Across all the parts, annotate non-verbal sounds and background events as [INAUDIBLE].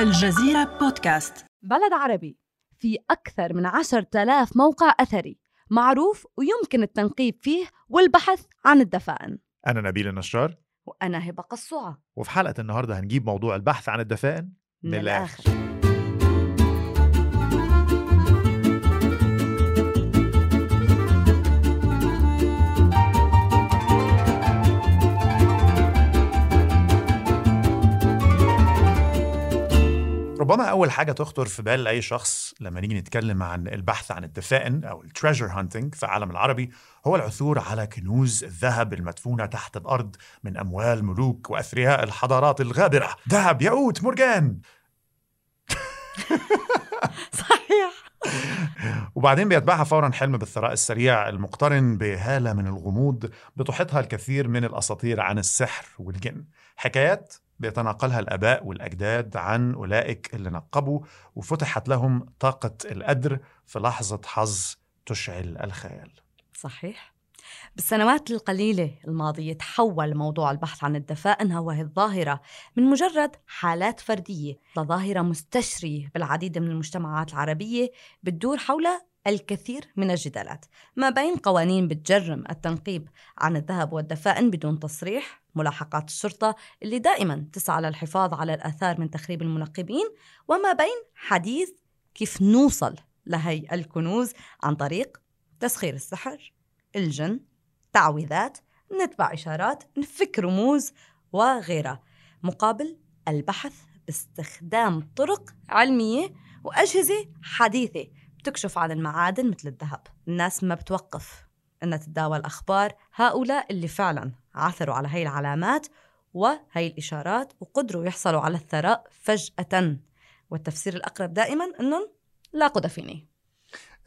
الجزيرة بودكاست. بلد عربي في أكثر من عشر آلاف موقع أثري معروف ويمكن التنقيب فيه والبحث عن الدفائن. أنا نبيل النشار. وأنا هبة قصوعة. وفي حلقة النهاردة هنجيب موضوع البحث عن الدفائن من, من الآخر. ربما أول حاجة تخطر في بال أي شخص لما نيجي نتكلم عن البحث عن الدفائن أو ال treasure hunting في العالم العربي هو العثور على كنوز الذهب المدفونة تحت الأرض من أموال ملوك وأثرياء الحضارات الغابرة ذهب ياقوت مرجان [LAUGHS] صحيح. وبعدين بيتبعها فورا حلم بالثراء السريع المقترن بهالة من الغموض بتحيطها الكثير من الأساطير عن السحر والجن. حكايات بيتناقلها الآباء والأجداد عن أولئك اللي نقبوا وفتحت لهم طاقة القدر في لحظة حظ تشعل الخيال. صحيح. بالسنوات القليلة الماضية تحول موضوع البحث عن الدفائن وهي الظاهرة من مجرد حالات فردية لظاهرة مستشرية بالعديد من المجتمعات العربية بتدور حول الكثير من الجدالات ما بين قوانين بتجرم التنقيب عن الذهب والدفائن بدون تصريح ملاحقات الشرطة اللي دائما تسعى للحفاظ على الآثار من تخريب المنقبين وما بين حديث كيف نوصل لهي الكنوز عن طريق تسخير السحر الجن تعويذات نتبع إشارات نفك رموز وغيرها مقابل البحث باستخدام طرق علمية وأجهزة حديثة بتكشف عن المعادن مثل الذهب. الناس ما بتوقف إنها تتداول أخبار هؤلاء اللي فعلا عثروا على هي العلامات وهي الإشارات وقدروا يحصلوا على الثراء فجأة. والتفسير الأقرب دائما إنهم لاقوا دفينه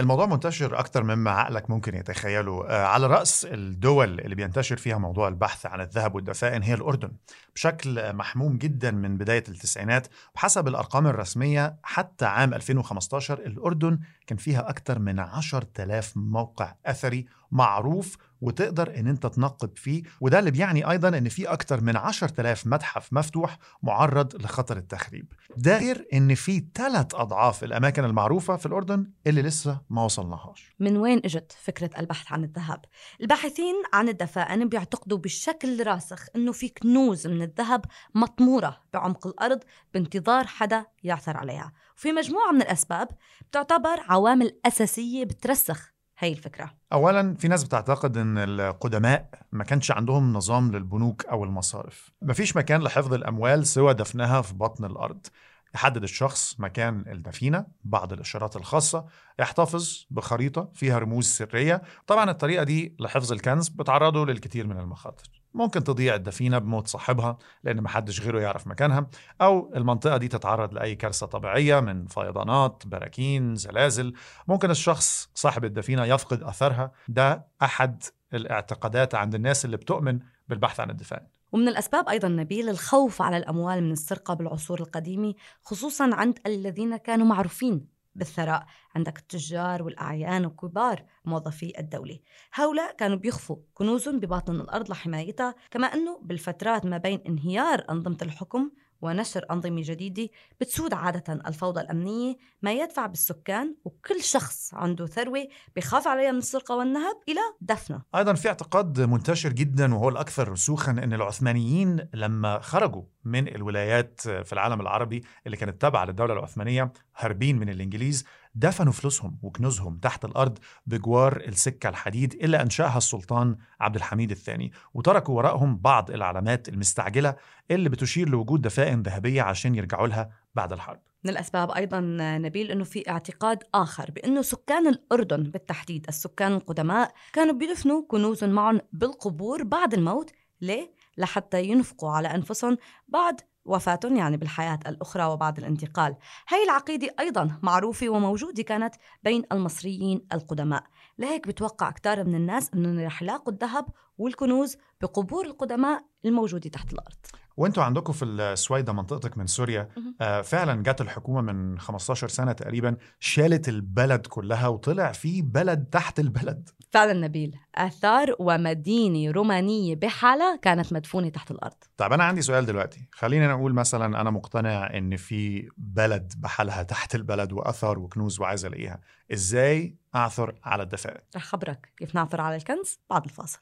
الموضوع منتشر أكتر مما عقلك ممكن يتخيله. آه، على رأس الدول اللي بينتشر فيها موضوع البحث عن الذهب والدفائن هي الأردن. بشكل محموم جدا من بداية التسعينات بحسب الأرقام الرسمية حتى عام 2015 الأردن كان فيها أكتر من 10,000 موقع أثري معروف وتقدر إن أنت تنقب فيه وده اللي بيعني أيضا إن في أكتر من 10000 متحف مفتوح معرض لخطر التخريب. ده غير إن في ثلاث أضعاف الأماكن المعروفة في الأردن اللي لسه ما وصلناهاش. من وين إجت فكرة البحث عن الذهب؟ الباحثين عن الدفائن بيعتقدوا بشكل راسخ إنه في كنوز من الذهب مطمورة بعمق الأرض بانتظار حدا يعثر عليها، وفي مجموعة من الأسباب بتعتبر عوامل أساسية بترسخ هي الفكرة. اولا في ناس بتعتقد إن القدماء ما كانش عندهم نظام للبنوك أو المصارف. مفيش مكان لحفظ الأموال سوى دفنها في بطن الأرض. يحدد الشخص مكان الدفينة بعض الإشارات الخاصة يحتفظ بخريطة فيها رموز سرية. طبعا الطريقة دي لحفظ الكنز بتعرضه للكثير من المخاطر. ممكن تضيع الدفينة بموت صاحبها لأن محدش غيره يعرف مكانها أو المنطقة دي تتعرض لأي كارثة طبيعية من فيضانات براكين زلازل. ممكن الشخص صاحب الدفينة يفقد أثرها. ده أحد الاعتقادات عند الناس اللي بتؤمن بالبحث عن الدفاع ومن الأسباب أيضا نبيل الخوف على الأموال من السرقة بالعصور القديمة خصوصا عند الذين كانوا معروفين بالثراء عندك التجار والأعيان وكبار موظفي الدولة. هؤلاء كانوا بيخفوا كنوزهم بباطن الأرض لحمايتها كما أنه بالفترات ما بين انهيار أنظمة الحكم ونشر أنظمة جديدة بتسود عادة الفوضى الأمنية ما يدفع بالسكان وكل شخص عنده ثروة بخاف عليها من السرقة والنهب إلى دفنها أيضا في اعتقاد منتشر جدا وهو الأكثر رسوخا أن العثمانيين لما خرجوا من الولايات في العالم العربي اللي كانت تابعة للدولة العثمانية هاربين من الإنجليز دفنوا فلوسهم وكنوزهم تحت الأرض بجوار السكة الحديد اللي أنشأها السلطان عبد الحميد الثاني وتركوا وراءهم بعض العلامات المستعجلة اللي بتشير لوجود دفائن ذهبية عشان يرجعوا لها بعد الحرب من الأسباب أيضا نبيل أنه في اعتقاد آخر بأنه سكان الأردن بالتحديد السكان القدماء كانوا بيدفنوا كنوزهم معهم بالقبور بعد الموت ليه؟ لحتى ينفقوا على أنفسهم بعد وفاتهم يعني بالحياة الأخرى وبعد الانتقال. هاي العقيدة أيضا معروفة وموجودة كانت بين المصريين القدماء. لهيك بتوقع كتار من الناس أنهم رح يلاقوا الذهب والكنوز بقبور القدماء الموجودة تحت الأرض. وانتوا عندكم في السويدة منطقتك من سوريا. آه فعلا جت الحكومة من 15 سنة تقريبا شالت البلد كلها وطلع في بلد تحت البلد. فعلا نبيل آثار ومدينة رومانية بحالها كانت مدفونة تحت الأرض. طيب أنا عندي سؤال دلوقتي. خلينا نقول مثلا أنا مقتنع إن في بلد بحالها تحت البلد وأثر وكنوز وعايز ألاقيها. إزاي أعثر على الدفائن رح خبرك كيف نعثر على الكنز بعد الفاصل.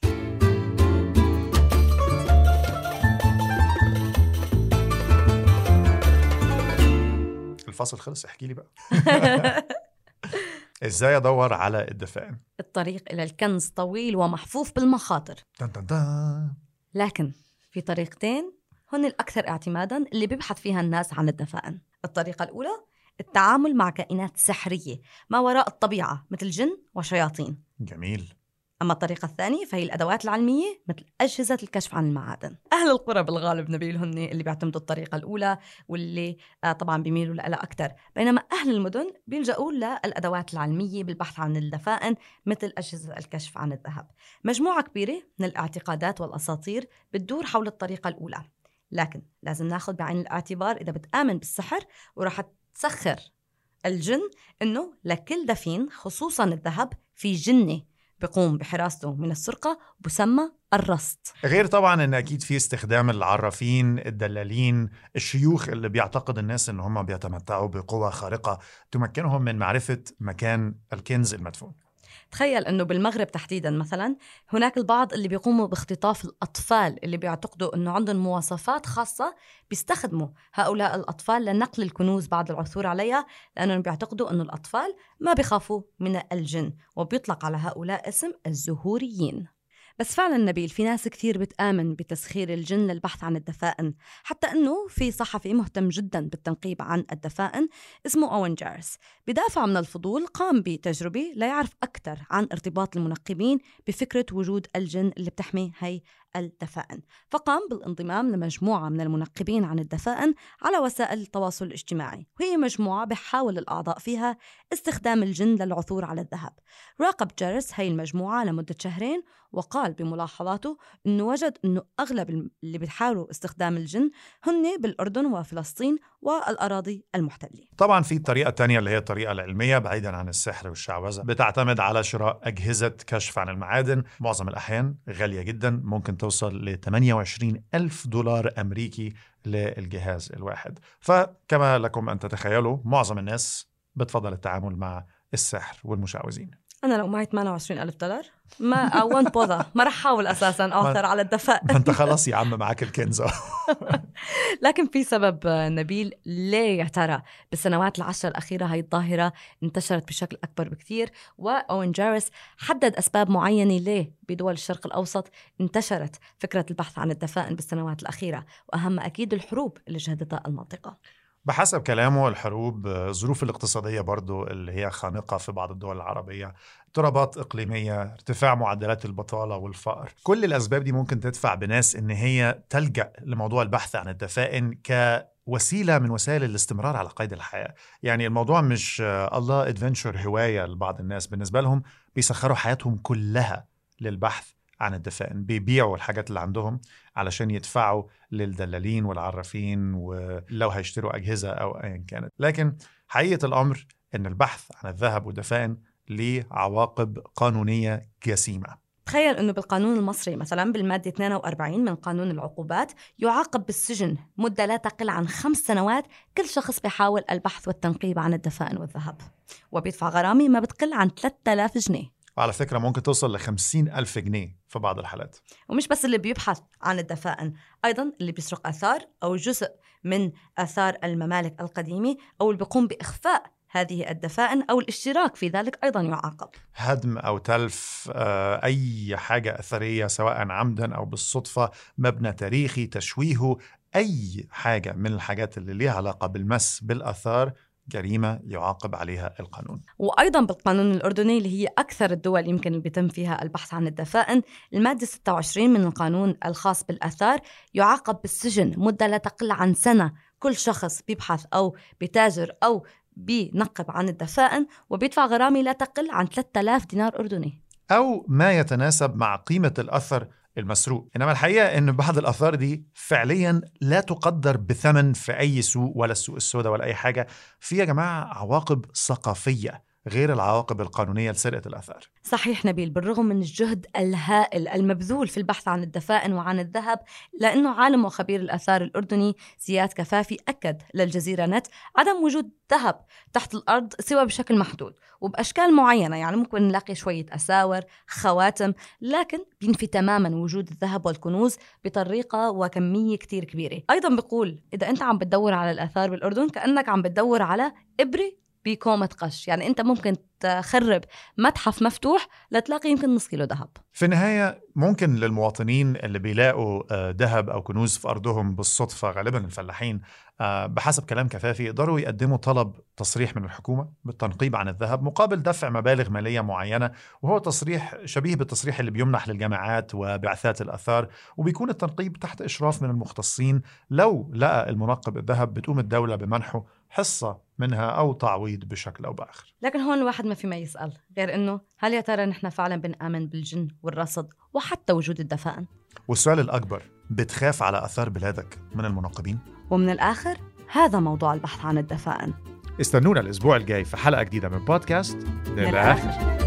الفاصل خلص احكي لي بقى. [LAUGHS] [LAUGHS] إزاي أدور على الدفائن الطريق إلى الكنز طويل ومحفوف بالمخاطر. لكن في طريقتين هن الأكثر اعتمادا اللي بيبحث فيها الناس عن الدفائن الطريقة الأولى التعامل مع كائنات سحرية ما وراء الطبيعة مثل جن وشياطين. جميل. أما الطريقة الثانية فهي الأدوات العلمية مثل أجهزة الكشف عن المعادن. أهل القرى بالغالب نبيل هن اللي بيعتمدوا الطريقة الأولى واللي آه طبعا بيميلوا لها أكثر بينما أهل المدن بيلجأوا للأدوات العلمية بالبحث عن الدفائن مثل أجهزة الكشف عن الذهب. مجموعة كبيرة من الاعتقادات والأساطير بتدور حول الطريقة الأولى. لكن لازم ناخذ بعين الاعتبار إذا بتآمن بالسحر ورح تسخر الجن إنه لكل دفين خصوصا الذهب في جنة بقوم بحراسته من السرقة بسمى الرصد. غير طبعا إن أكيد في استخدام العرافين الدلالين الشيوخ اللي بيعتقد الناس إن هم بيتمتعوا بقوة خارقة تمكنهم من معرفة مكان الكنز المدفون. تخيل إنه بالمغرب تحديدا مثلا هناك البعض اللي بيقوموا باختطاف الأطفال اللي بيعتقدوا إنه عندهم مواصفات خاصة بيستخدموا هؤلاء الأطفال لنقل الكنوز بعد العثور عليها لأنهم بيعتقدوا إنه الأطفال ما بيخافوا من الجن وبيطلق على هؤلاء اسم الزهوريين. بس فعلا نبيل في ناس كثير بتآمن بتسخير الجن للبحث عن الدفائن حتى أنه في صحفي مهتم جدا بالتنقيب عن الدفائن اسمه أوين جارس. بدافع من الفضول قام بتجربة ليعرف أكثر عن ارتباط المنقبين بفكرة وجود الجن اللي بتحمي هي الدفائن. فقام بالانضمام لمجموعة من المنقبين عن الدفائن على وسائل التواصل الاجتماعي. وهي مجموعة بحاول الأعضاء فيها استخدام الجن للعثور على الذهب. راقب جارس هي المجموعة لمدة شهرين وقال بملاحظاته أنه وجد أنه أغلب اللي بيحاولوا استخدام الجن هن بالأردن وفلسطين والأراضي المحتلة. طبعا في الطريقة الثانية اللي هي الطريقة العلمية بعيدا عن السحر والشعوذة بتعتمد على شراء أجهزة كشف عن المعادن. معظم الأحيان غالية جدا ممكن توصل ل 28 ألف دولار أمريكي للجهاز الواحد. فكما لكم أن تتخيلوا معظم الناس بتفضل التعامل مع السحر والمشعوذين. أنا لو معي 28 ألف دولار ما وانت بوضع ما رح حاول أساسا أعثر على الدفاء. ما [LAUGHS] أنت خلاص يا عم معاك الكنز. [LAUGHS] لكن في سبب نبيل ليه يا ترى بالسنوات العشر الأخيرة هاي الظاهرة انتشرت بشكل أكبر بكثير وأوين جارس حدد أسباب معينة ليه بدول الشرق الأوسط انتشرت فكرة البحث عن الدفائن بالسنوات الأخيرة وأهم أكيد الحروب اللي شهدتها المنطقة. بحسب كلامه الحروب الظروف الاقتصادية برضو اللي هي خانقة في بعض الدول العربية اضطرابات إقليمية ارتفاع معدلات البطالة والفقر كل الأسباب دي ممكن تدفع بناس إن هي تلجأ لموضوع البحث عن الدفائن كوسيلة من وسائل الاستمرار على قيد الحياة. يعني الموضوع مش الله ادفنشر هواية لبعض الناس بالنسبة لهم بيسخروا حياتهم كلها للبحث عن الدفائن بيبيعوا الحاجات اللي عندهم علشان يدفعوا للدلالين والعرافين ولو هيشتروا أجهزة أو أيا كانت. لكن حقيقة الأمر أن البحث عن الذهب والدفائن ليه عواقب قانونية جسيمة. تخيل إنه بالقانون المصري مثلا بالمادة 42 من قانون العقوبات يعاقب بالسجن مدة لا تقل عن خمس سنوات كل شخص بيحاول البحث والتنقيب عن الدفائن والذهب. وبيدفع غرامه ما بتقل عن 3000 جنيه. وعلى فكرة ممكن توصل ل ألف جنيه في بعض الحالات. ومش بس اللي بيبحث عن الدفائن أيضا اللي بيسرق آثار أو جزء من آثار الممالك القديمة أو اللي بيقوم بإخفاء هذه الدفائن أو الاشتراك في ذلك أيضا يعاقب. هدم أو تلف آه، أي حاجة أثرية سواء عمدا أو بالصدفة مبنى تاريخي تشويهه أي حاجة من الحاجات اللي ليها علاقة بالمس بالآثار جريمة يعاقب عليها القانون. وأيضا بالقانون الأردني اللي هي أكثر الدول يمكن اللي بيتم فيها البحث عن الدفائن المادة 26 من القانون الخاص بالآثار يعاقب بالسجن مدة لا تقل عن سنة كل شخص بيبحث أو بتاجر أو بينقب عن الدفائن وبيدفع غرامة لا تقل عن 3000 دينار أردني. أو ما يتناسب مع قيمة الأثر المسروق. إنما الحقيقة إن بعض الآثار دي فعليا لا تقدر بثمن في أي سوق ولا السوق السوداء ولا أي حاجة. في يا جماعة عواقب ثقافية. غير العواقب القانونية لسرقة الآثار. صحيح نبيل بالرغم من الجهد الهائل المبذول في البحث عن الدفائن وعن الذهب لأنه عالم وخبير الآثار الأردني زياد كفافي أكد للجزيرة نت عدم وجود ذهب تحت الأرض سوى بشكل محدود وبأشكال معينة يعني ممكن نلاقي شوية أساور خواتم لكن بينفي تماما وجود الذهب والكنوز بطريقة وكمية كتير كبيرة. أيضا بيقول إذا أنت عم بتدور على الآثار بالأردن كأنك عم بتدور على إبرة بكومة قش. يعني أنت ممكن تخرب متحف مفتوح لتلاقي يمكن نص كيلو ذهب. في النهاية ممكن للمواطنين اللي بيلاقوا آه، ذهب أو كنوز في أرضهم بالصدفة غالبا الفلاحين آه، بحسب كلام كفافي يقدروا يقدموا طلب تصريح من الحكومة بالتنقيب عن الذهب مقابل دفع مبالغ مالية معينة وهو تصريح شبيه بالتصريح اللي بيمنح للجامعات وبعثات الآثار وبيكون التنقيب تحت إشراف من المختصين. لو لقى المنقب الذهب بتقوم الدولة بمنحه حصة منها أو تعويض بشكل أو بآخر. لكن هون الواحد ما في ما يسأل غير إنه هل يا ترى نحن فعلا بنآمن بالجن والرصد وحتى وجود الدفائن؟ والسؤال الأكبر بتخاف على أثار بلادك من المنقبين؟ ومن الآخر هذا موضوع البحث عن الدفائن. استنونا الأسبوع الجاي في حلقة جديدة من بودكاست من الآخر.